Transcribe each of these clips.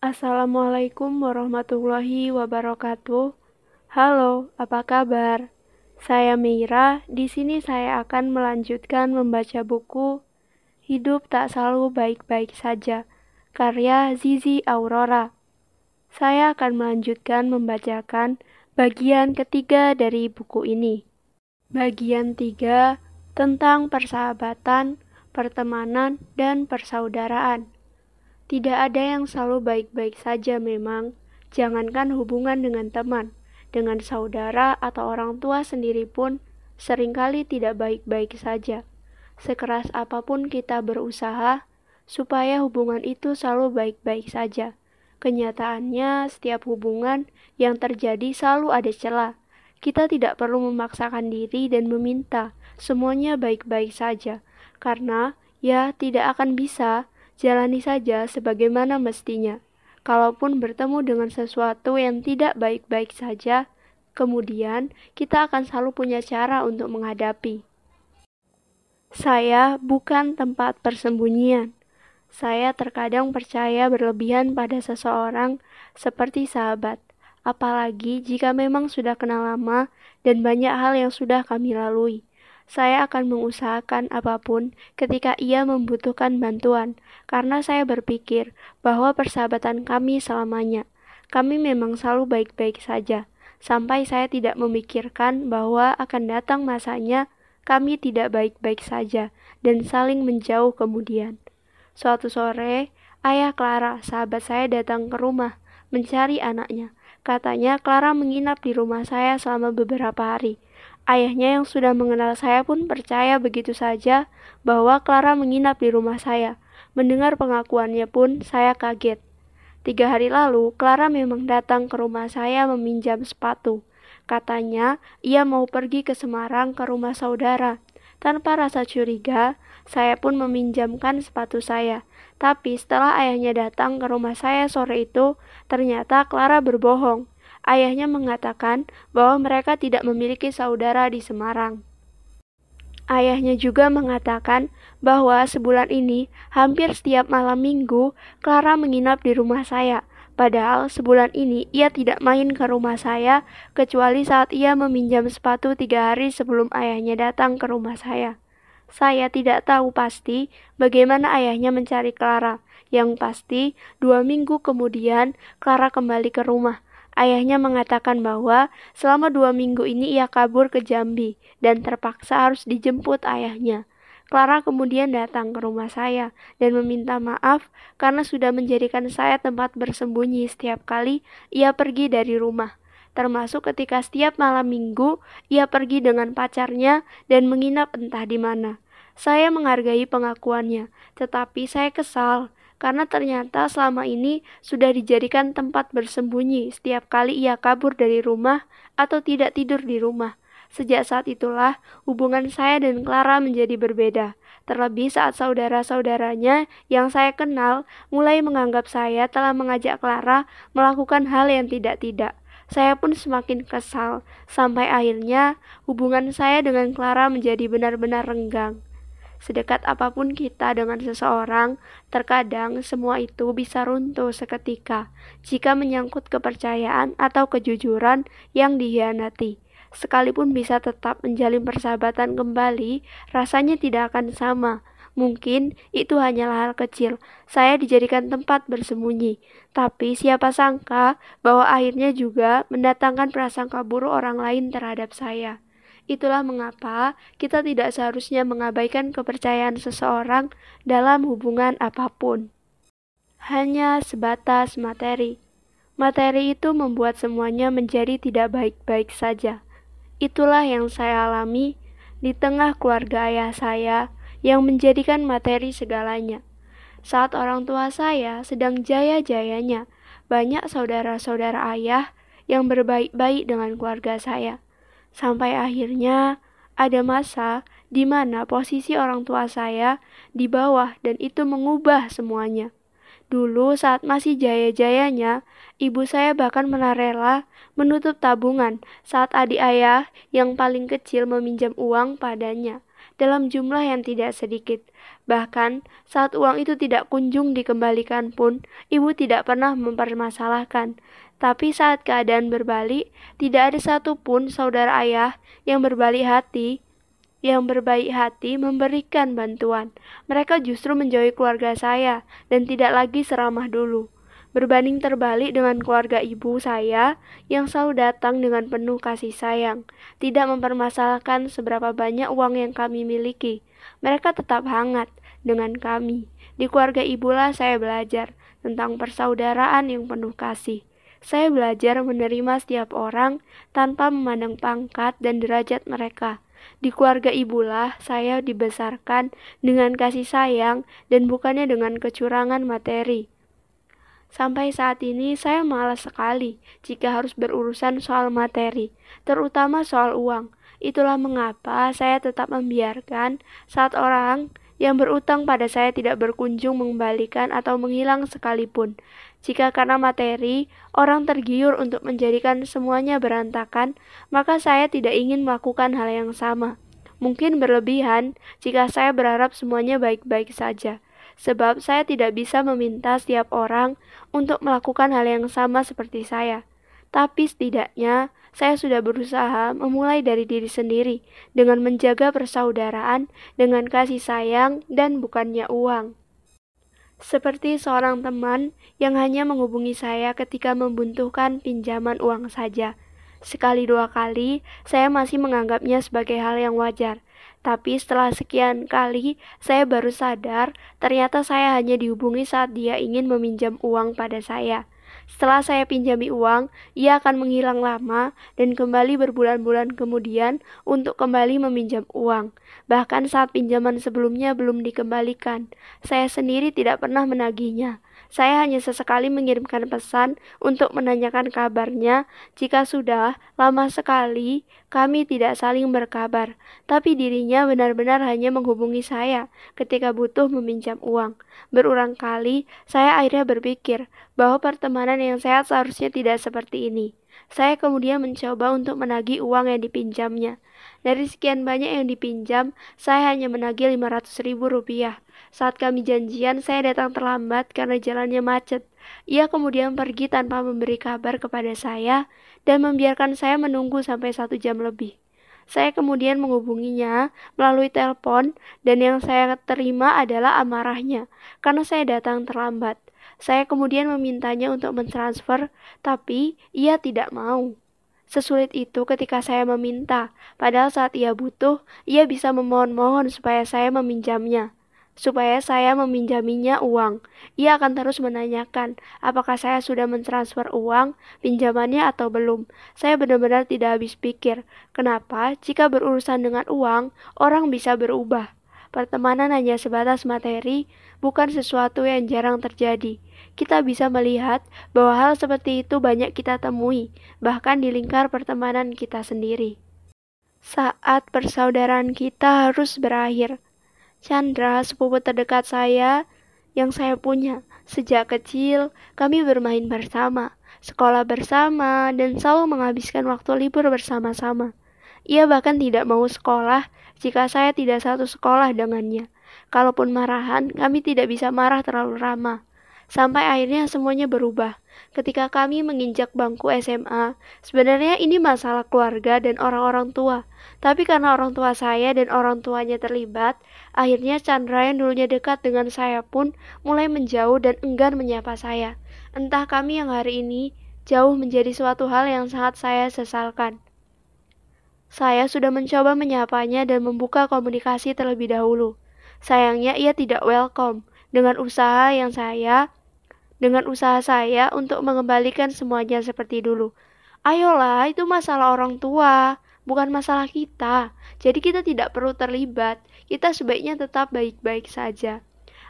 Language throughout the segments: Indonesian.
Assalamualaikum warahmatullahi wabarakatuh. Halo, apa kabar? Saya Meira. Di sini saya akan melanjutkan membaca buku Hidup Tak Selalu Baik-Baik Saja, karya Zizi Aurora. Saya akan melanjutkan membacakan bagian ketiga dari buku ini. Bagian tiga tentang persahabatan, pertemanan, dan persaudaraan. Tidak ada yang selalu baik-baik saja memang, jangankan hubungan dengan teman, dengan saudara atau orang tua sendiri pun sering kali tidak baik-baik saja. Sekeras apa pun kita berusaha supaya hubungan itu selalu baik-baik saja. Kenyataannya, setiap hubungan yang terjadi selalu ada celah. Kita tidak perlu memaksakan diri dan meminta semuanya baik-baik saja, karena ya tidak akan bisa jalani saja sebagaimana mestinya. Kalaupun bertemu dengan sesuatu yang tidak baik-baik saja, kemudian kita akan selalu punya cara untuk menghadapi. Saya bukan tempat persembunyian. Saya terkadang percaya berlebihan pada seseorang seperti sahabat, apalagi jika memang sudah kenal lama dan banyak hal yang sudah kami lalui. Saya akan mengusahakan apa pun ketika ia membutuhkan bantuan, karena saya berpikir bahwa persahabatan kami selamanya. Kami memang selalu baik-baik saja, sampai saya tidak memikirkan bahwa akan datang masanya kami tidak baik-baik saja dan saling menjauh kemudian. Suatu sore, ayah Clara, sahabat saya datang ke rumah mencari anaknya. Katanya Clara menginap di rumah saya selama beberapa hari. Ayahnya yang sudah mengenal saya pun percaya begitu saja bahwa Clara menginap di rumah saya. Mendengar pengakuannya pun saya kaget. Tiga hari lalu, Clara memang datang ke rumah saya meminjam sepatu. Katanya, ia mau pergi ke Semarang ke rumah saudara. Tanpa rasa curiga, saya pun meminjamkan sepatu saya. Tapi setelah ayahnya datang ke rumah saya sore itu, ternyata Clara berbohong. Ayahnya mengatakan bahwa mereka tidak memiliki saudara di Semarang. Ayahnya juga mengatakan bahwa sebulan ini hampir setiap malam minggu Clara menginap di rumah saya. Padahal sebulan ini ia tidak main ke rumah saya kecuali saat ia meminjam sepatu tiga hari sebelum ayahnya datang ke rumah saya. Saya tidak tahu pasti bagaimana ayahnya mencari Clara. Yang pasti, dua minggu kemudian Clara kembali ke rumah. Ayahnya mengatakan bahwa selama dua minggu ini ia kabur ke Jambi dan terpaksa harus dijemput ayahnya. Clara kemudian datang ke rumah saya dan meminta maaf karena sudah menjadikan saya tempat bersembunyi setiap kali ia pergi dari rumah. Termasuk ketika setiap malam minggu ia pergi dengan pacarnya dan menginap entah di mana. Saya menghargai pengakuannya, tetapi saya kesal karena ternyata selama ini sudah dijadikan tempat bersembunyi setiap kali ia kabur dari rumah atau tidak tidur di rumah. Sejak saat itulah hubungan saya dan Clara menjadi berbeda. Terlebih saat saudara-saudaranya yang saya kenal mulai menganggap saya telah mengajak Clara melakukan hal yang tidak-tidak. Saya pun semakin kesal, sampai akhirnya hubungan saya dengan Clara menjadi benar-benar renggang. Sedekat apa pun kita dengan seseorang, terkadang semua itu bisa runtuh seketika jika menyangkut kepercayaan atau kejujuran yang dihianati. Sekalipun bisa tetap menjalin persahabatan kembali, rasanya tidak akan sama. Mungkin itu hanyalah hal kecil. Saya dijadikan tempat bersembunyi, tapi siapa sangka bahwa akhirnya juga mendatangkan prasangka buruk orang lain terhadap saya. Itulah mengapa kita tidak seharusnya mengabaikan kepercayaan seseorang dalam hubungan apa pun. Hanya sebatas materi. Materi itu membuat semuanya menjadi tidak baik-baik saja. Itulah yang saya alami di tengah keluarga ayah saya yang menjadikan materi segalanya. Saat orang tua saya sedang jaya-jayanya, banyak saudara-saudara ayah yang berbaik-baik dengan keluarga saya. Sampai akhirnya ada masa di mana posisi orang tua saya di bawah dan itu mengubah semuanya. Dulu saat masih jaya-jayanya, ibu saya bahkan menarela menutup tabungan saat adik ayah yang paling kecil meminjam uang padanya. dalam jumlah yang tidak sedikit. Bahkan saat uang itu tidak kunjung dikembalikan pun, ibu tidak pernah mempermasalahkan. Tapi saat keadaan berbalik, tidak ada satupun saudara ayah yang berbalik hati yang berbaik hati memberikan bantuan. Mereka justru menjauhi keluarga saya dan tidak lagi seramah dulu. Berbanding terbalik dengan keluarga ibu saya yang selalu datang dengan penuh kasih sayang, tidak mempermasalahkan seberapa banyak uang yang kami miliki. Mereka tetap hangat dengan kami. Di keluarga ibulah saya belajar tentang persaudaraan yang penuh kasih. Saya belajar menerima setiap orang tanpa memandang pangkat dan derajat mereka. Di keluarga ibulah saya dibesarkan dengan kasih sayang dan bukannya dengan kecurangan materi. Sampai saat ini saya malas sekali jika harus berurusan soal materi, terutama soal uang. Itulah mengapa saya tetap membiarkan saat orang yang berutang pada saya tidak berkunjung mengembalikan atau menghilang sekalipun. Jika karena materi, orang tergiur untuk menjadikan semuanya berantakan, maka saya tidak ingin melakukan hal yang sama. Mungkin berlebihan jika saya berharap semuanya baik-baik saja sebab saya tidak bisa meminta setiap orang untuk melakukan hal yang sama seperti saya. Tapi setidaknya saya sudah berusaha memulai dari diri sendiri dengan menjaga persaudaraan dengan kasih sayang dan bukannya uang. Seperti seorang teman yang hanya menghubungi saya ketika membutuhkan pinjaman uang saja. Sekali dua kali, saya masih menganggapnya sebagai hal yang wajar. Tapi setelah sekian kali, saya baru sadar ternyata saya hanya dihubungi saat dia ingin meminjam uang pada saya. Setelah saya pinjami uang, ia akan menghilang lama dan kembali berbulan-bulan kemudian untuk kembali meminjam uang. Bahkan saat pinjaman sebelumnya belum dikembalikan, saya sendiri tidak pernah menagihnya. Saya hanya sesekali mengirimkan pesan untuk menanyakan kabarnya. Jika sudah lama sekali kami tidak saling berkabar, tapi dirinya benar-benar hanya menghubungi saya ketika butuh meminjam uang. Berulang kali saya akhirnya berpikir bahwa pertemanan yang sehat seharusnya tidak seperti ini. Saya kemudian mencoba untuk menagih uang yang dipinjamnya. Dari sekian banyak yang dipinjam, saya hanya menagih 500 ribu rupiah. Saat kami janjian, saya datang terlambat karena jalannya macet. Ia kemudian pergi tanpa memberi kabar kepada saya dan membiarkan saya menunggu sampai satu jam lebih. Saya kemudian menghubunginya melalui telepon dan yang saya terima adalah amarahnya karena saya datang terlambat. Saya kemudian memintanya untuk mentransfer, tapi ia tidak mau. Sesulit itu ketika saya meminta, padahal saat ia butuh, ia bisa memohon-mohon supaya saya meminjamnya supaya saya meminjaminya uang. Ia akan terus menanyakan apakah saya sudah mentransfer uang pinjamannya atau belum. Saya benar-benar tidak habis pikir, kenapa jika berurusan dengan uang, orang bisa berubah. Pertemanan hanya sebatas materi, bukan sesuatu yang jarang terjadi. Kita bisa melihat bahwa hal seperti itu banyak kita temui, bahkan di lingkar pertemanan kita sendiri. Saat persaudaraan kita harus berakhir, Chandra, sepupu terdekat saya yang saya punya. Sejak kecil, kami bermain bersama, sekolah bersama, dan selalu menghabiskan waktu libur bersama-sama. Ia bahkan tidak mau sekolah jika saya tidak satu sekolah dengannya. Kalaupun marahan, kami tidak bisa marah terlalu ramah. Sampai akhirnya semuanya berubah. Ketika kami menginjak bangku SMA, sebenarnya ini masalah keluarga dan orang-orang tua. Tapi karena orang tua saya dan orang tuanya terlibat, akhirnya Chandra yang dulunya dekat dengan saya pun mulai menjauh dan enggan menyapa saya. Entah kami yang hari ini jauh menjadi suatu hal yang sangat saya sesalkan. Saya sudah mencoba menyapanya dan membuka komunikasi terlebih dahulu. Sayangnya ia tidak welcome dengan usaha yang saya dengan usaha saya untuk mengembalikan semuanya seperti dulu. Ayolah, itu masalah orang tua bukan masalah kita. Jadi kita tidak perlu terlibat. Kita sebaiknya tetap baik-baik saja.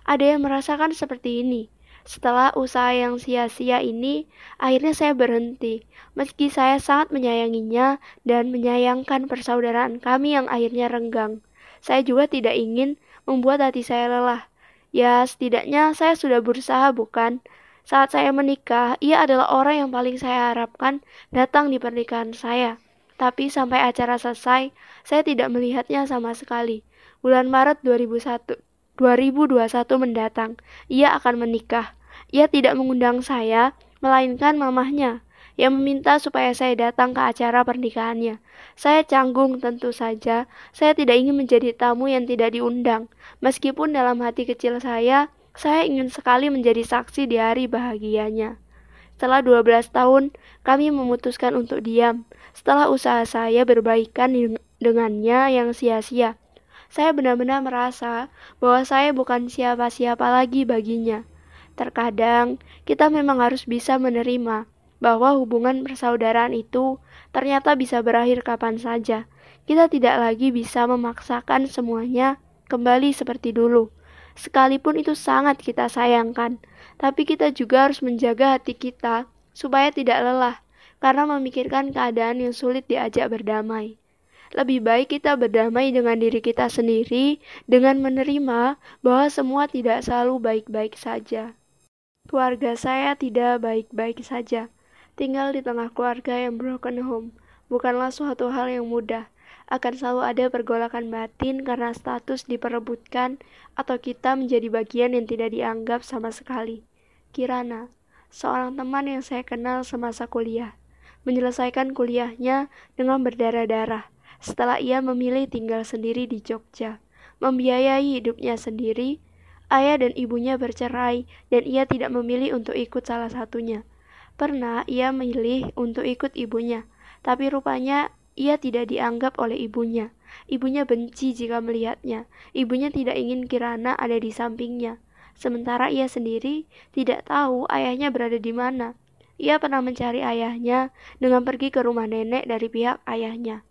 Ada yang merasakan seperti ini. Setelah usaha yang sia-sia ini, akhirnya saya berhenti. Meski saya sangat menyayanginya dan menyayangkan persaudaraan kami yang akhirnya renggang. Saya juga tidak ingin membuat hati saya lelah. Ya, setidaknya saya sudah berusaha, bukan? Saat saya menikah, ia adalah orang yang paling saya harapkan datang di pernikahan saya. Tapi sampai acara selesai, saya tidak melihatnya sama sekali. bulan Maret 2001, 2021 mendatang, ia akan menikah. Ia tidak mengundang saya, melainkan mamahnya yang meminta supaya saya datang ke acara pernikahannya. Saya canggung tentu saja, saya tidak ingin menjadi tamu yang tidak diundang. Meskipun dalam hati kecil saya, saya ingin sekali menjadi saksi di hari bahagianya. Setelah 12 tahun, kami memutuskan untuk diam. Setelah usaha saya berbaikan dengannya yang sia-sia. Saya benar-benar merasa bahwa saya bukan siapa-siapa lagi baginya. Terkadang, kita memang harus bisa menerima bahwa hubungan persaudaraan itu ternyata bisa berakhir kapan saja. Kita tidak lagi bisa memaksakan semuanya kembali seperti dulu. Sekalipun itu sangat kita sayangkan, tapi kita juga harus menjaga hati kita supaya tidak lelah karena memikirkan keadaan yang sulit diajak berdamai. Lebih baik kita berdamai dengan diri kita sendiri dengan menerima bahwa semua tidak selalu baik-baik saja. Keluarga saya tidak baik-baik saja. Tinggal di tengah keluarga yang broken home bukanlah suatu hal yang mudah. Akan selalu ada pergolakan batin karena status diperebutkan atau kita menjadi bagian yang tidak dianggap sama sekali. Kirana, seorang teman yang saya kenal semasa kuliah, menyelesaikan kuliahnya dengan berdarah-darah setelah ia memilih tinggal sendiri di Jogja, membiayai hidupnya sendiri. Ayah dan ibunya bercerai dan ia tidak memilih untuk ikut salah satunya. Pernah ia memilih untuk ikut ibunya, tapi rupanya ia tidak dianggap oleh ibunya. Ibunya benci jika melihatnya. Ibunya tidak ingin Kirana ada di sampingnya sementara ia sendiri tidak tahu ayahnya berada di mana. Ia pernah mencari ayahnya dengan pergi ke rumah nenek dari pihak ayahnya.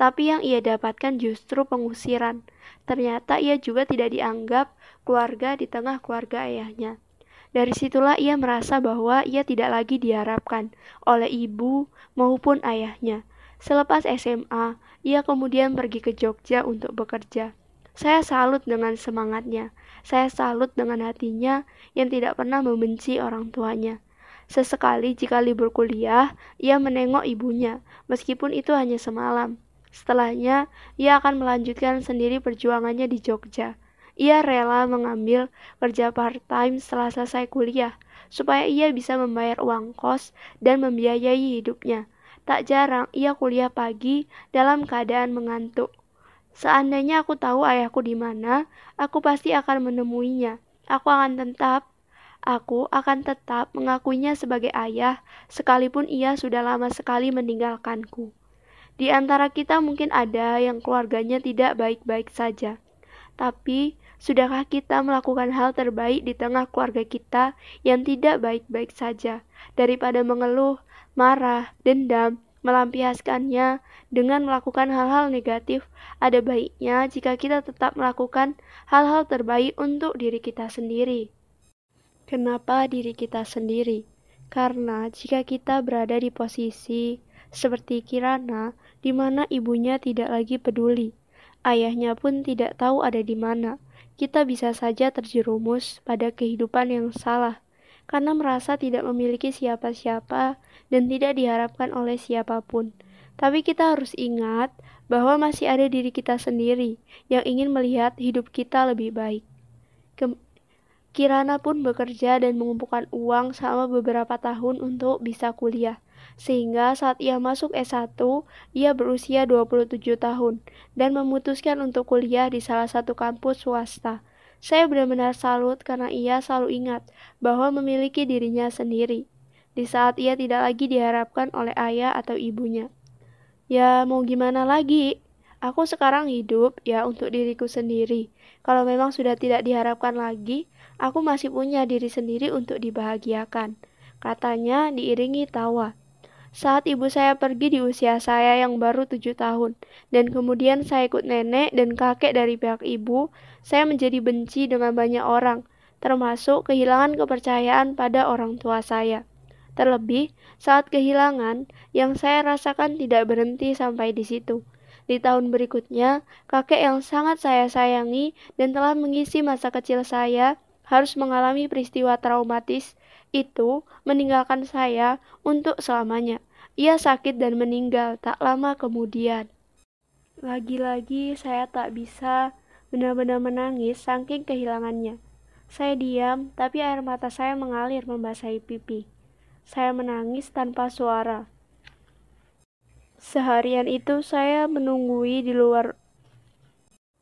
Tapi yang ia dapatkan justru pengusiran. Ternyata ia juga tidak dianggap keluarga di tengah keluarga ayahnya. Dari situlah ia merasa bahwa ia tidak lagi diharapkan oleh ibu maupun ayahnya. Selepas SMA, ia kemudian pergi ke Jogja untuk bekerja. Saya salut dengan semangatnya. Saya salut dengan hatinya yang tidak pernah membenci orang tuanya. Sesekali jika libur kuliah, ia menengok ibunya, meskipun itu hanya semalam. Setelahnya, ia akan melanjutkan sendiri perjuangannya di Jogja. Ia rela mengambil kerja part-time setelah selesai kuliah, supaya ia bisa membayar uang kos dan membiayai hidupnya. Tak jarang ia kuliah pagi dalam keadaan mengantuk. Seandainya aku tahu ayahku di mana, aku pasti akan menemuinya. Aku akan tetap Aku akan tetap mengakuinya sebagai ayah, sekalipun ia sudah lama sekali meninggalkanku. Di antara kita mungkin ada yang keluarganya tidak baik-baik saja, tapi sudahkah kita melakukan hal terbaik di tengah keluarga kita yang tidak baik-baik saja, daripada mengeluh, marah, dendam, melampiaskannya dengan melakukan hal-hal negatif, ada baiknya jika kita tetap melakukan hal-hal terbaik untuk diri kita sendiri. Kenapa diri kita sendiri? Karena jika kita berada di posisi seperti Kirana, di mana ibunya tidak lagi peduli, ayahnya pun tidak tahu ada di mana, kita bisa saja terjerumus pada kehidupan yang salah karena merasa tidak memiliki siapa-siapa dan tidak diharapkan oleh siapa pun. Tapi kita harus ingat bahwa masih ada diri kita sendiri yang ingin melihat hidup kita lebih baik. Ke Kirana pun bekerja dan mengumpulkan uang selama beberapa tahun untuk bisa kuliah. Sehingga saat ia masuk S1, ia berusia 27 tahun dan memutuskan untuk kuliah di salah satu kampus swasta. Saya benar-benar salut karena ia selalu ingat bahwa memiliki dirinya sendiri di saat ia tidak lagi diharapkan oleh ayah atau ibunya. Ya, mau gimana lagi? Aku sekarang hidup ya untuk diriku sendiri. Kalau memang sudah tidak diharapkan lagi, aku masih punya diri sendiri untuk dibahagiakan. Katanya diiringi tawa. Saat ibu saya pergi di usia saya yang baru tujuh tahun, dan kemudian saya ikut nenek dan kakek dari pihak ibu, saya menjadi benci dengan banyak orang, termasuk kehilangan kepercayaan pada orang tua saya. Terlebih saat kehilangan yang saya rasakan tidak berhenti sampai di situ. Di tahun berikutnya, kakek yang sangat saya sayangi dan telah mengisi masa kecil saya harus mengalami peristiwa traumatis itu meninggalkan saya untuk selamanya. Ia sakit dan meninggal tak lama kemudian. Lagi-lagi saya tak bisa benar-benar menangis saking kehilangannya. Saya diam, tapi air mata saya mengalir membasahi pipi. Saya menangis tanpa suara. Seharian itu saya menunggui di luar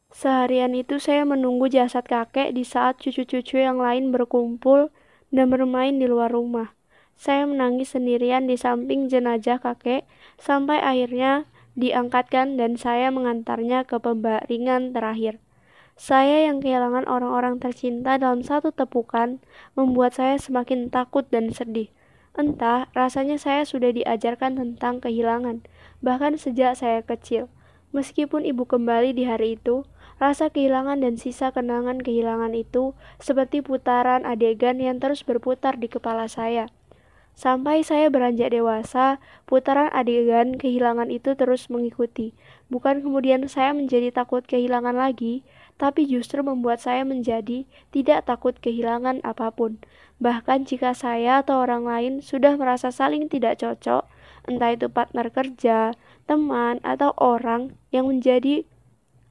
Seharian itu saya menunggu jasad kakek di saat cucu-cucu yang lain berkumpul dan bermain di luar rumah. Saya menangis sendirian di samping jenazah kakek sampai akhirnya diangkatkan dan saya mengantarnya ke pembaringan terakhir. Saya yang kehilangan orang-orang tercinta dalam satu tepukan membuat saya semakin takut dan sedih. Entah, rasanya saya sudah diajarkan tentang kehilangan, bahkan sejak saya kecil. Meskipun ibu kembali di hari itu, Rasa kehilangan dan sisa kenangan kehilangan itu seperti putaran adegan yang terus berputar di kepala saya. Sampai saya beranjak dewasa, putaran adegan kehilangan itu terus mengikuti. Bukan kemudian saya menjadi takut kehilangan lagi, tapi justru membuat saya menjadi tidak takut kehilangan apa pun. Bahkan jika saya atau orang lain sudah merasa saling tidak cocok, entah itu partner kerja, teman, atau orang yang menjadi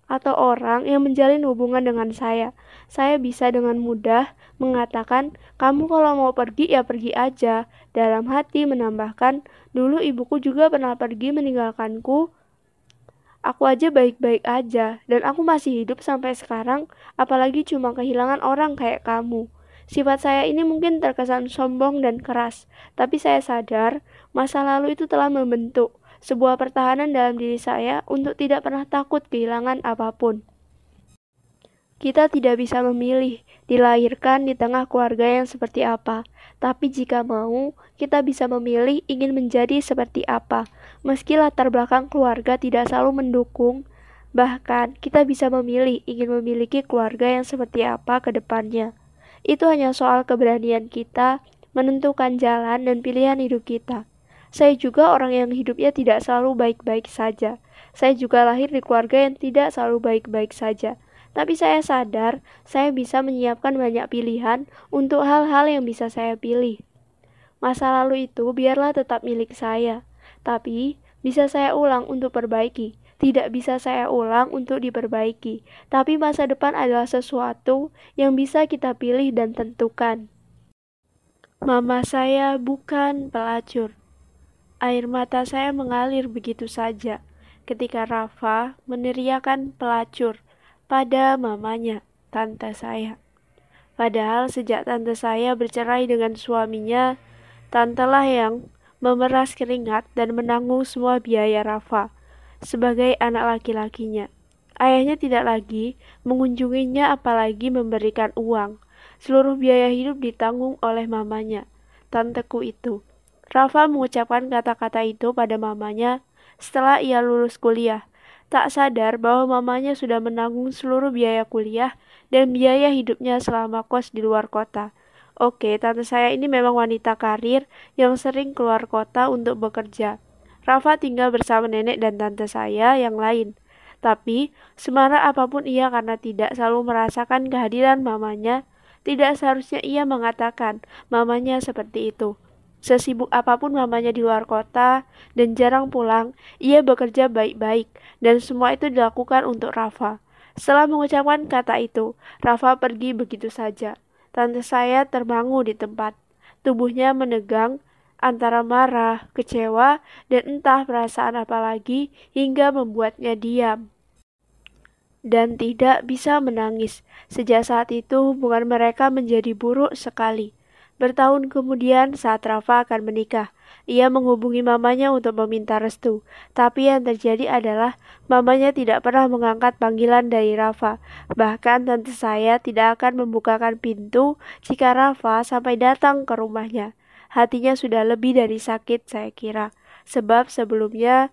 atau orang yang menjalin hubungan dengan saya. Saya bisa dengan mudah mengatakan, "Kamu kalau mau pergi ya pergi aja." Dalam hati menambahkan, "Dulu ibuku juga pernah pergi meninggalkanku. Aku aja baik-baik aja dan aku masih hidup sampai sekarang, apalagi cuma kehilangan orang kayak kamu." Sifat saya ini mungkin terkesan sombong dan keras, tapi saya sadar masa lalu itu telah membentuk sebuah pertahanan dalam diri saya untuk tidak pernah takut kehilangan apa pun. Kita tidak bisa memilih dilahirkan di tengah keluarga yang seperti apa, tapi jika mau, kita bisa memilih ingin menjadi seperti apa. Meski latar belakang keluarga tidak selalu mendukung, bahkan kita bisa memilih ingin memiliki keluarga yang seperti apa ke depannya. Itu hanya soal keberanian kita menentukan jalan dan pilihan hidup kita. Saya juga orang yang hidupnya tidak selalu baik-baik saja. Saya juga lahir di keluarga yang tidak selalu baik-baik saja. Tapi saya sadar, saya bisa menyiapkan banyak pilihan untuk hal-hal yang bisa saya pilih. Masa lalu itu biarlah tetap milik saya, tapi bisa saya ulang untuk perbaiki. Tidak bisa saya ulang untuk diperbaiki, tapi masa depan adalah sesuatu yang bisa kita pilih dan tentukan. Mama saya bukan pelacur. Air mata saya mengalir begitu saja ketika Rafa meneriakan pelacur pada mamanya, tante saya. Padahal sejak tante saya bercerai dengan suaminya, tantelah yang memeras keringat dan menanggung semua biaya Rafa sebagai anak laki-lakinya. Ayahnya tidak lagi mengunjunginya apalagi memberikan uang. Seluruh biaya hidup ditanggung oleh mamanya, tanteku itu. Rafa mengucapkan kata-kata itu pada mamanya setelah ia lulus kuliah, tak sadar bahwa mamanya sudah menanggung seluruh biaya kuliah dan biaya hidupnya selama kos di luar kota. Oke, tante saya ini memang wanita karir yang sering keluar kota untuk bekerja. Rafa tinggal bersama nenek dan tante saya yang lain. Tapi, semarah apa pun ia karena tidak selalu merasakan kehadiran mamanya, tidak seharusnya ia mengatakan mamanya seperti itu. Sesibuk apa pun mamanya di luar kota dan jarang pulang, ia bekerja baik-baik dan semua itu dilakukan untuk Rafa. Setelah mengucapkan kata itu, Rafa pergi begitu saja. Tante saya terbangun di tempat. Tubuhnya menegang antara marah, kecewa, dan entah perasaan apa lagi hingga membuatnya diam dan tidak bisa menangis. Sejak saat itu hubungan mereka menjadi buruk sekali. Bertahun kemudian saat Rafa akan menikah, ia menghubungi mamanya untuk meminta restu. Tapi yang terjadi adalah mamanya tidak pernah mengangkat panggilan dari Rafa. Bahkan tante saya tidak akan membukakan pintu jika Rafa sampai datang ke rumahnya. Hatinya sudah lebih dari sakit saya kira. Sebab sebelumnya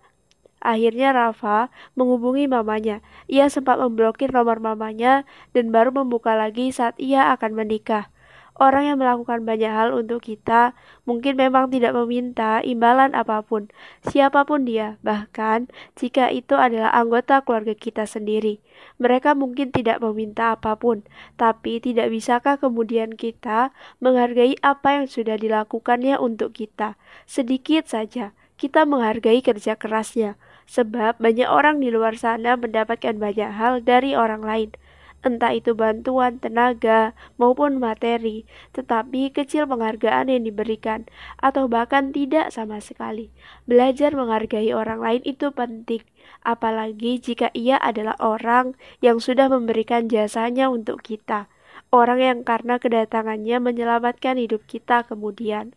Akhirnya Rafa menghubungi mamanya. Ia sempat memblokir nomor mamanya dan baru membuka lagi saat ia akan menikah. Orang yang melakukan banyak hal untuk kita mungkin memang tidak meminta imbalan apa pun, siapa pun dia, bahkan jika itu adalah anggota keluarga kita sendiri. Mereka mungkin tidak meminta apa pun, tapi tidak bisakah kemudian kita menghargai apa yang sudah dilakukannya untuk kita? Sedikit saja, kita menghargai kerja kerasnya, sebab banyak orang di luar sana mendapatkan banyak hal dari orang lain entah itu bantuan, tenaga, maupun materi, tetapi kecil penghargaan yang diberikan, atau bahkan tidak sama sekali. Belajar menghargai orang lain itu penting, apalagi jika ia adalah orang yang sudah memberikan jasanya untuk kita, orang yang karena kedatangannya menyelamatkan hidup kita kemudian.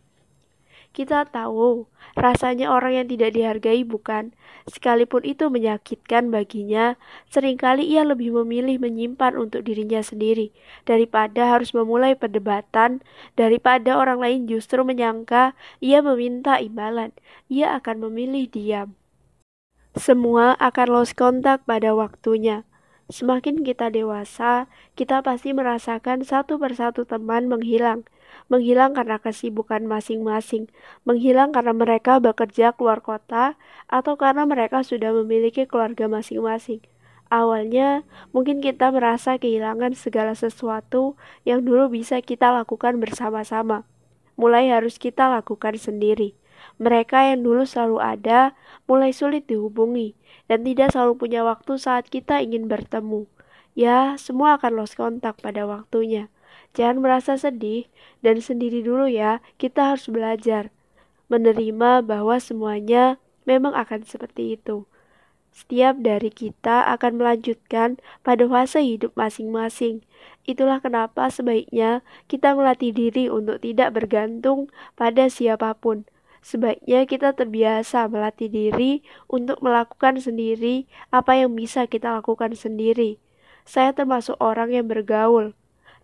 Kita tahu rasanya orang yang tidak dihargai bukan, sekalipun itu menyakitkan baginya, sering kali ia lebih memilih menyimpan untuk dirinya sendiri daripada harus memulai perdebatan, daripada orang lain justru menyangka ia meminta imbalan, ia akan memilih diam. Semua akan lost kontak pada waktunya. Semakin kita dewasa, kita pasti merasakan satu persatu teman menghilang. Menghilang karena kesibukan masing-masing, menghilang karena mereka bekerja keluar kota, atau karena mereka sudah memiliki keluarga masing-masing. Awalnya, mungkin kita merasa kehilangan segala sesuatu yang dulu bisa kita lakukan bersama-sama. Mulai harus kita lakukan sendiri. Mereka yang dulu selalu ada, mulai sulit dihubungi dan tidak selalu punya waktu saat kita ingin bertemu. Ya, semua akan lost kontak pada waktunya. Jangan merasa sedih dan sendiri dulu ya, kita harus belajar menerima bahwa semuanya memang akan seperti itu. Setiap dari kita akan melanjutkan pada fase hidup masing-masing. Itulah kenapa sebaiknya kita melatih diri untuk tidak bergantung pada siapa pun Sebaiknya kita terbiasa melatih diri untuk melakukan sendiri apa yang bisa kita lakukan sendiri. Saya termasuk orang yang bergaul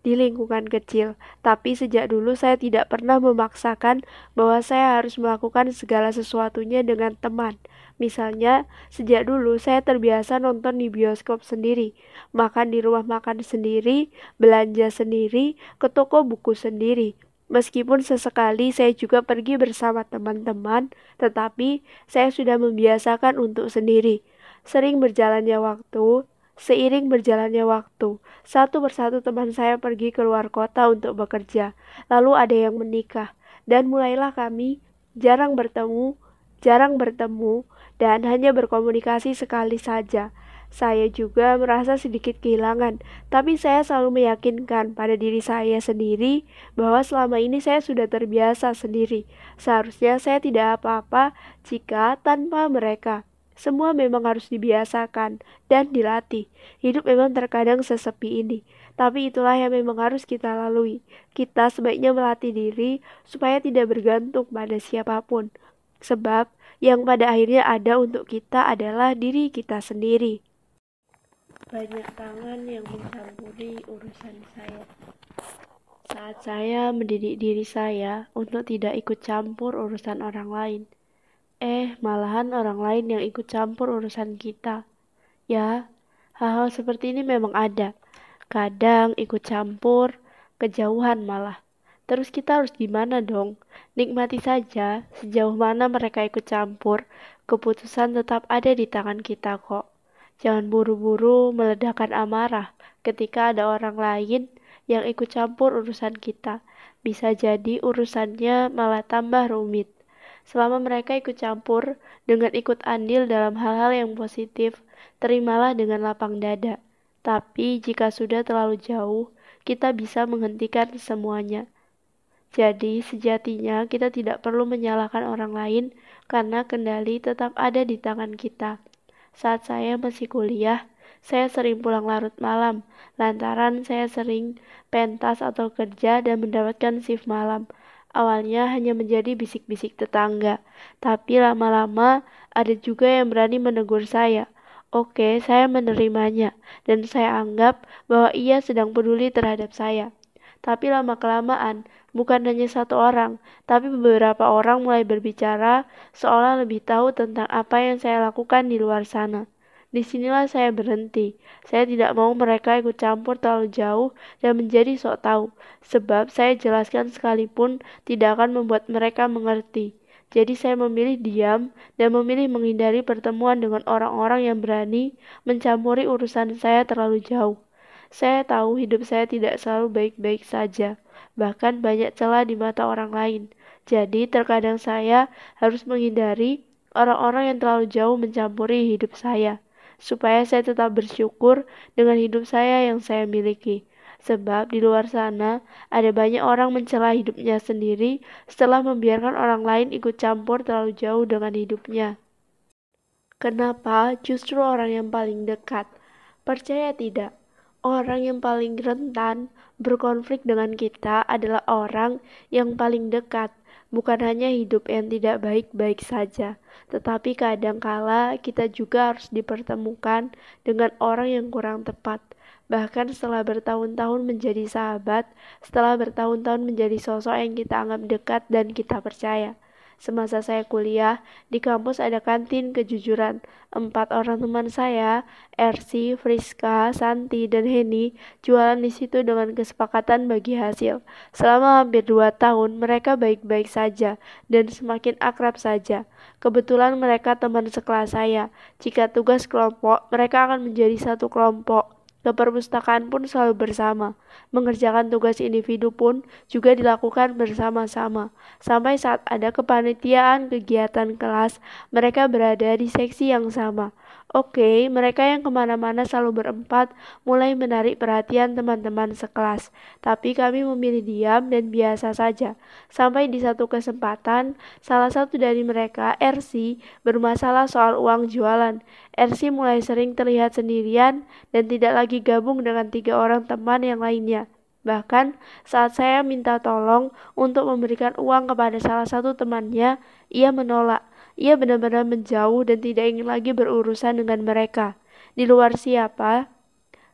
di lingkungan kecil, tapi sejak dulu saya tidak pernah memaksakan bahwa saya harus melakukan segala sesuatunya dengan teman. Misalnya, sejak dulu saya terbiasa nonton di bioskop sendiri, makan di rumah makan sendiri, belanja sendiri, ke toko buku sendiri. Meskipun sesekali saya juga pergi bersama teman-teman, tetapi saya sudah membiasakan untuk sendiri. Sering berjalannya waktu, seiring berjalannya waktu, satu persatu teman saya pergi keluar kota untuk bekerja, lalu ada yang menikah, dan mulailah kami jarang bertemu, jarang bertemu, dan hanya berkomunikasi sekali saja. Saya juga merasa sedikit kehilangan, tapi saya selalu meyakinkan pada diri saya sendiri bahwa selama ini saya sudah terbiasa sendiri. Seharusnya saya tidak apa-apa jika tanpa mereka. Semua memang harus dibiasakan dan dilatih. Hidup memang terkadang sesepi ini, tapi itulah yang memang harus kita lalui. Kita sebaiknya melatih diri supaya tidak bergantung pada siapa pun, sebab yang pada akhirnya ada untuk kita adalah diri kita sendiri banyak tangan yang mencampuri urusan saya. Saat saya mendidik diri saya untuk tidak ikut campur urusan orang lain, eh malahan orang lain yang ikut campur urusan kita. Ya, hal-hal seperti ini memang ada. Kadang ikut campur, kejauhan malah. Terus kita harus gimana dong? Nikmati saja, sejauh mana mereka ikut campur, keputusan tetap ada di tangan kita kok. Jangan buru-buru meledakkan amarah ketika ada orang lain yang ikut campur urusan kita. Bisa jadi urusannya malah tambah rumit. Selama mereka ikut campur dengan ikut andil dalam hal-hal yang positif, terimalah dengan lapang dada. Tapi jika sudah terlalu jauh, kita bisa menghentikan semuanya. Jadi, sejatinya kita tidak perlu menyalahkan orang lain karena kendali tetap ada di tangan kita. Saat saya masih kuliah, saya sering pulang larut malam, lantaran saya sering pentas atau kerja dan mendapatkan shift malam. Awalnya hanya menjadi bisik-bisik tetangga, tapi lama-lama ada juga yang berani menegur saya. Oke, saya menerimanya, dan saya anggap bahwa ia sedang peduli terhadap saya. Tapi lama-kelamaan, bukan hanya satu orang, tapi beberapa orang mulai berbicara seolah lebih tahu tentang apa yang saya lakukan di luar sana. Di sinilah saya berhenti. Saya tidak mau mereka ikut campur terlalu jauh dan menjadi sok tahu, sebab saya jelaskan sekalipun tidak akan membuat mereka mengerti. Jadi saya memilih diam dan memilih menghindari pertemuan dengan orang-orang yang berani mencampuri urusan saya terlalu jauh. Saya tahu hidup saya tidak selalu baik-baik saja bahkan banyak celah di mata orang lain. Jadi terkadang saya harus menghindari orang-orang yang terlalu jauh mencampuri hidup saya. Supaya saya tetap bersyukur dengan hidup saya yang saya miliki. Sebab di luar sana ada banyak orang mencela hidupnya sendiri setelah membiarkan orang lain ikut campur terlalu jauh dengan hidupnya. Kenapa justru orang yang paling dekat? Percaya tidak, orang yang paling rentan berkonflik dengan kita adalah orang yang paling dekat, bukan hanya hidup yang tidak baik-baik saja, tetapi kadangkala kita juga harus dipertemukan dengan orang yang kurang tepat. Bahkan setelah bertahun-tahun menjadi sahabat, setelah bertahun-tahun menjadi sosok yang kita anggap dekat dan kita percaya. Semasa saya kuliah, di kampus ada kantin kejujuran. Empat orang teman saya, Ersi, Friska, Santi, dan Heni, jualan di situ dengan kesepakatan bagi hasil. Selama hampir dua tahun, mereka baik-baik saja dan semakin akrab saja. Kebetulan mereka teman sekelas saya. Jika tugas kelompok, mereka akan menjadi satu kelompok ke perpustakaan pun selalu bersama. Mengerjakan tugas individu pun juga dilakukan bersama-sama. Sampai saat ada kepanitiaan kegiatan kelas, mereka berada di seksi yang sama. Oke, mereka yang ke mana-mana selalu berempat mulai menarik perhatian teman-teman sekelas. Tapi kami memilih diam dan biasa saja. Sampai di satu kesempatan, salah satu dari mereka, RC, bermasalah soal uang jualan. RC mulai sering terlihat sendirian dan tidak lagi gabung dengan tiga orang teman yang lainnya. Bahkan saat saya minta tolong untuk memberikan uang kepada salah satu temannya, ia menolak. Ia benar-benar menjauh dan tidak ingin lagi berurusan dengan mereka. Di luar siapa,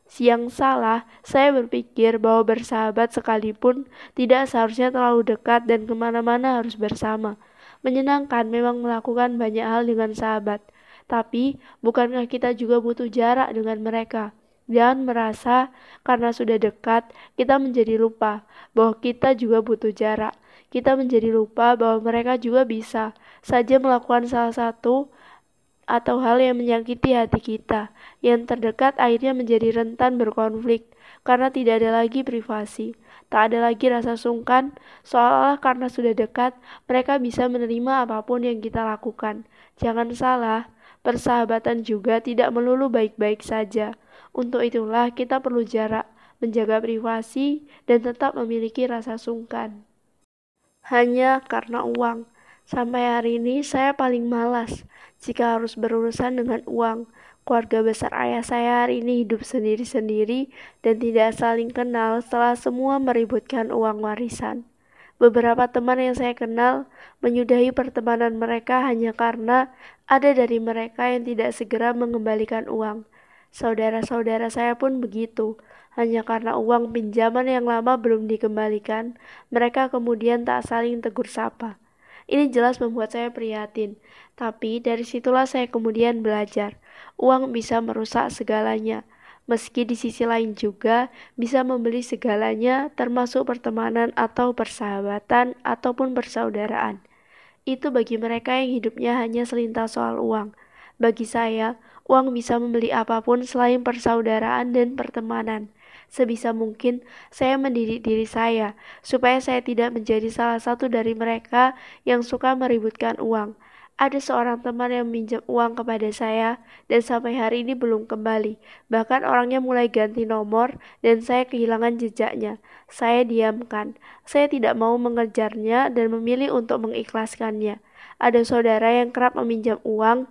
siang salah, saya berpikir bahwa bersahabat sekalipun tidak seharusnya terlalu dekat dan ke mana-mana harus bersama. Menyenangkan memang melakukan banyak hal dengan sahabat, tapi bukankah kita juga butuh jarak dengan mereka? Jangan merasa karena sudah dekat, kita menjadi lupa bahwa kita juga butuh jarak kita menjadi lupa bahwa mereka juga bisa saja melakukan salah satu atau hal yang menyakiti hati kita. Yang terdekat akhirnya menjadi rentan berkonflik karena tidak ada lagi privasi. Tak ada lagi rasa sungkan, seolah-olah karena sudah dekat, mereka bisa menerima apa pun yang kita lakukan. Jangan salah, persahabatan juga tidak melulu baik-baik saja. Untuk itulah kita perlu jarak, menjaga privasi, dan tetap memiliki rasa sungkan hanya karena uang. Sampai hari ini saya paling malas jika harus berurusan dengan uang. Keluarga besar ayah saya hari ini hidup sendiri-sendiri dan tidak saling kenal setelah semua meributkan uang warisan. Beberapa teman yang saya kenal menyudahi pertemanan mereka hanya karena ada dari mereka yang tidak segera mengembalikan uang. Saudara-saudara saya pun begitu. Hanya karena uang pinjaman yang lama belum dikembalikan, mereka kemudian tak saling tegur sapa. Ini jelas membuat saya prihatin, tapi dari situlah saya kemudian belajar. Uang bisa merusak segalanya, meski di sisi lain juga bisa membeli segalanya, termasuk pertemanan atau persahabatan ataupun persaudaraan. Itu bagi mereka yang hidupnya hanya selintas soal uang. Bagi saya, uang bisa membeli apa pun selain persaudaraan dan pertemanan. Sebisa mungkin saya mendidik diri saya supaya saya tidak menjadi salah satu dari mereka yang suka meributkan uang. Ada seorang teman yang minjam uang kepada saya dan sampai hari ini belum kembali. Bahkan orangnya mulai ganti nomor dan saya kehilangan jejaknya. Saya diamkan. Saya tidak mau mengejarnya dan memilih untuk mengikhlaskannya. Ada saudara yang kerap meminjam uang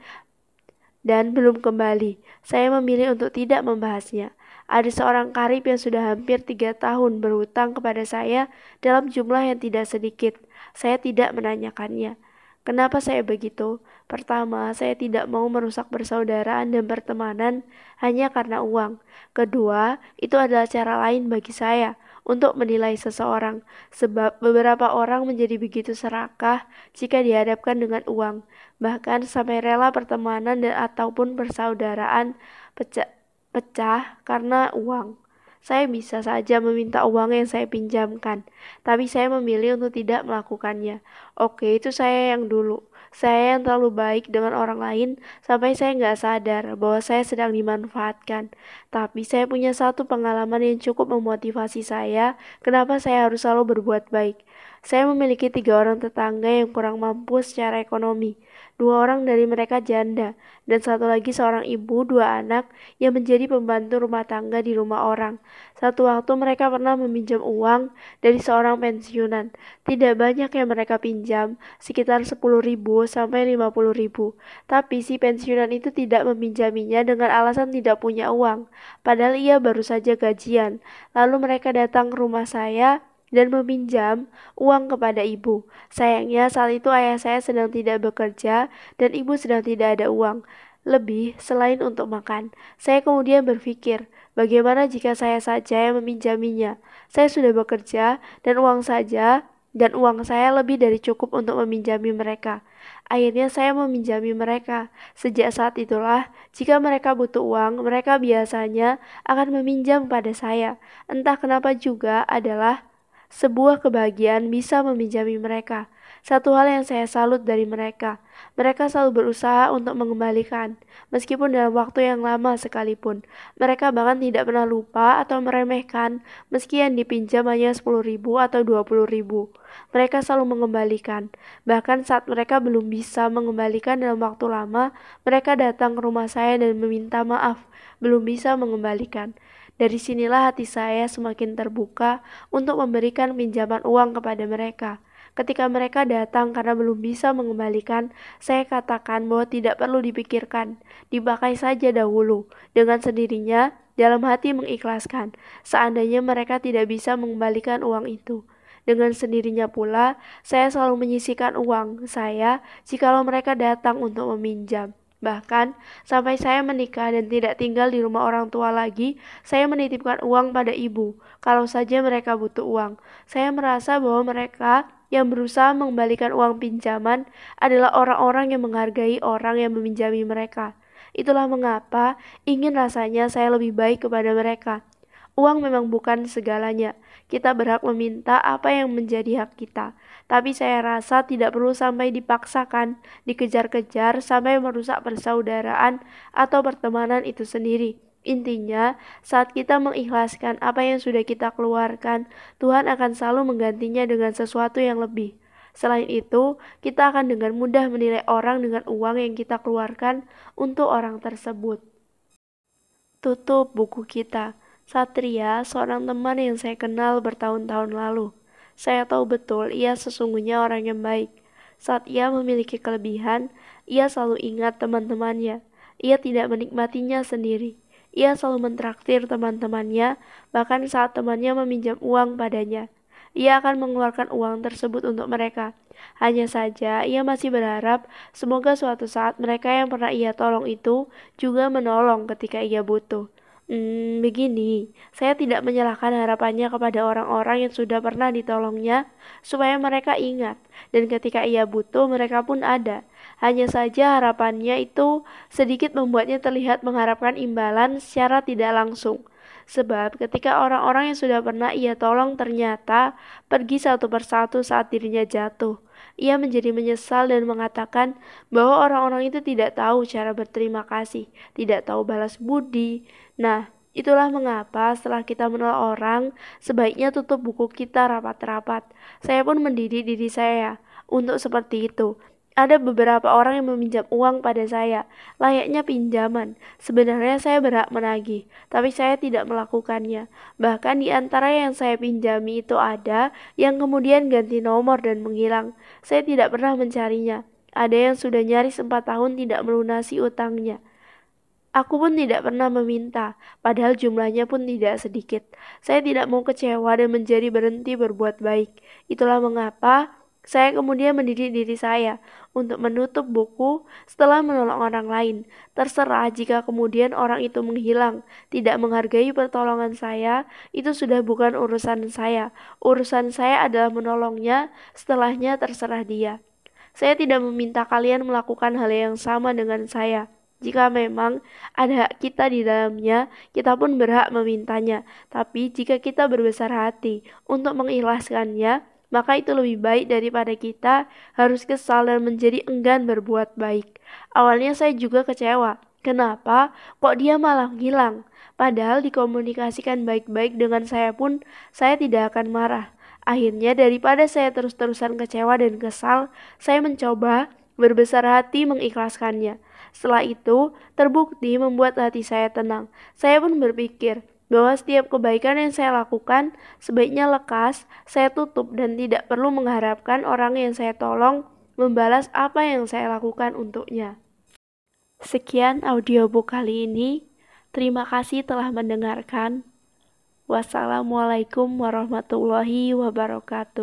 dan belum kembali. Saya memilih untuk tidak membahasnya. Ada seorang karib yang sudah hampir tiga tahun berhutang kepada saya dalam jumlah yang tidak sedikit. Saya tidak menanyakannya. Kenapa saya begitu? Pertama, saya tidak mau merusak persaudaraan dan pertemanan hanya karena uang. Kedua, itu adalah cara lain bagi saya untuk menilai seseorang, sebab beberapa orang menjadi begitu serakah jika dihadapkan dengan uang, bahkan sampai rela pertemanan dan ataupun persaudaraan pecah pecah karena uang. Saya bisa saja meminta uang yang saya pinjamkan, tapi saya memilih untuk tidak melakukannya. Oke, itu saya yang dulu. Saya yang terlalu baik dengan orang lain sampai saya nggak sadar bahwa saya sedang dimanfaatkan. Tapi saya punya satu pengalaman yang cukup memotivasi saya kenapa saya harus selalu berbuat baik. Saya memiliki tiga orang tetangga yang kurang mampu secara ekonomi. Dua orang dari mereka janda, dan satu lagi seorang ibu, dua anak, yang menjadi pembantu rumah tangga di rumah orang. Satu waktu mereka pernah meminjam uang dari seorang pensiunan. Tidak banyak yang mereka pinjam, sekitar 10 ribu sampai 50 ribu. Tapi si pensiunan itu tidak meminjaminya dengan alasan tidak punya uang, padahal ia baru saja gajian. Lalu mereka datang ke rumah saya dan meminjam uang kepada ibu. Sayangnya saat itu ayah saya sedang tidak bekerja dan ibu sedang tidak ada uang. Lebih selain untuk makan, saya kemudian berpikir, bagaimana jika saya saja yang meminjaminya? Saya sudah bekerja dan uang saja dan uang saya lebih dari cukup untuk meminjami mereka. Akhirnya saya meminjami mereka. Sejak saat itulah, jika mereka butuh uang, mereka biasanya akan meminjam pada saya. Entah kenapa juga adalah sebuah kebahagiaan bisa meminjami mereka. Satu hal yang saya salut dari mereka, mereka selalu berusaha untuk mengembalikan, meskipun dalam waktu yang lama sekalipun. Mereka bahkan tidak pernah lupa atau meremehkan, meski yang dipinjam hanya 10 ribu atau 20 ribu. Mereka selalu mengembalikan. Bahkan saat mereka belum bisa mengembalikan dalam waktu lama, mereka datang ke rumah saya dan meminta maaf, belum bisa mengembalikan. Dari sinilah hati saya semakin terbuka untuk memberikan pinjaman uang kepada mereka. Ketika mereka datang karena belum bisa mengembalikan, saya katakan bahwa tidak perlu dipikirkan, dipakai saja dahulu. Dengan sendirinya, dalam hati mengikhlaskan, seandainya mereka tidak bisa mengembalikan uang itu. Dengan sendirinya pula, saya selalu menyisikan uang saya jikalau mereka datang untuk meminjam. Bahkan, sampai saya menikah dan tidak tinggal di rumah orang tua lagi, saya menitipkan uang pada ibu. Kalau saja mereka butuh uang, saya merasa bahwa mereka yang berusaha mengembalikan uang pinjaman adalah orang-orang yang menghargai orang yang meminjami mereka. Itulah mengapa ingin rasanya saya lebih baik kepada mereka. Uang memang bukan segalanya. Kita berhak meminta apa yang menjadi hak kita. Tapi saya rasa tidak perlu sampai dipaksakan, dikejar-kejar sampai merusak persaudaraan atau pertemanan itu sendiri. Intinya, saat kita mengikhlaskan apa yang sudah kita keluarkan, Tuhan akan selalu menggantinya dengan sesuatu yang lebih. Selain itu, kita akan dengan mudah menilai orang dengan uang yang kita keluarkan untuk orang tersebut. Tutup buku kita. Satria, seorang teman yang saya kenal bertahun-tahun lalu. Saya tahu betul ia sesungguhnya orang yang baik. Saat ia memiliki kelebihan, ia selalu ingat teman-temannya. Ia tidak menikmatinya sendiri. Ia selalu mentraktir teman-temannya, bahkan saat temannya meminjam uang padanya. Ia akan mengeluarkan uang tersebut untuk mereka. Hanya saja, ia masih berharap semoga suatu saat mereka yang pernah ia tolong itu juga menolong ketika ia butuh. Hmm, begini, saya tidak menyalahkan harapannya kepada orang-orang yang sudah pernah ditolongnya, supaya mereka ingat, dan ketika ia butuh, mereka pun ada. Hanya saja harapannya itu sedikit membuatnya terlihat mengharapkan imbalan secara tidak langsung. Sebab ketika orang-orang yang sudah pernah ia tolong ternyata pergi satu persatu saat dirinya jatuh, ia menjadi menyesal dan mengatakan bahwa orang-orang itu tidak tahu cara berterima kasih, tidak tahu balas budi. Nah, Itulah mengapa setelah kita menolak orang, sebaiknya tutup buku kita rapat-rapat. Saya pun mendidik diri saya untuk seperti itu. Ada beberapa orang yang meminjam uang pada saya, layaknya pinjaman. Sebenarnya saya berhak menagih, tapi saya tidak melakukannya. Bahkan di antara yang saya pinjami itu ada yang kemudian ganti nomor dan menghilang. Saya tidak pernah mencarinya. Ada yang sudah nyaris empat tahun tidak melunasi utangnya. Aku pun tidak pernah meminta, padahal jumlahnya pun tidak sedikit. Saya tidak mau kecewa dan menjadi berhenti berbuat baik. Itulah mengapa saya kemudian mendidik diri saya untuk menutup buku setelah menolong orang lain. Terserah jika kemudian orang itu menghilang, tidak menghargai pertolongan saya, itu sudah bukan urusan saya. Urusan saya adalah menolongnya, setelahnya terserah dia. Saya tidak meminta kalian melakukan hal yang sama dengan saya. Jika memang ada hak kita di dalamnya, kita pun berhak memintanya. Tapi jika kita berbesar hati untuk mengikhlaskannya, maka itu lebih baik daripada kita harus kesal dan menjadi enggan berbuat baik. Awalnya saya juga kecewa. Kenapa kok dia malah hilang? Padahal dikomunikasikan baik-baik dengan saya pun, saya tidak akan marah. Akhirnya daripada saya terus-terusan kecewa dan kesal, saya mencoba berbesar hati mengikhlaskannya. Setelah itu, terbukti membuat hati saya tenang. Saya pun berpikir bahwa setiap kebaikan yang saya lakukan sebaiknya lekas saya tutup dan tidak perlu mengharapkan orang yang saya tolong membalas apa yang saya lakukan untuknya. Sekian audiobook kali ini. Terima kasih telah mendengarkan. Wassalamualaikum warahmatullahi wabarakatuh.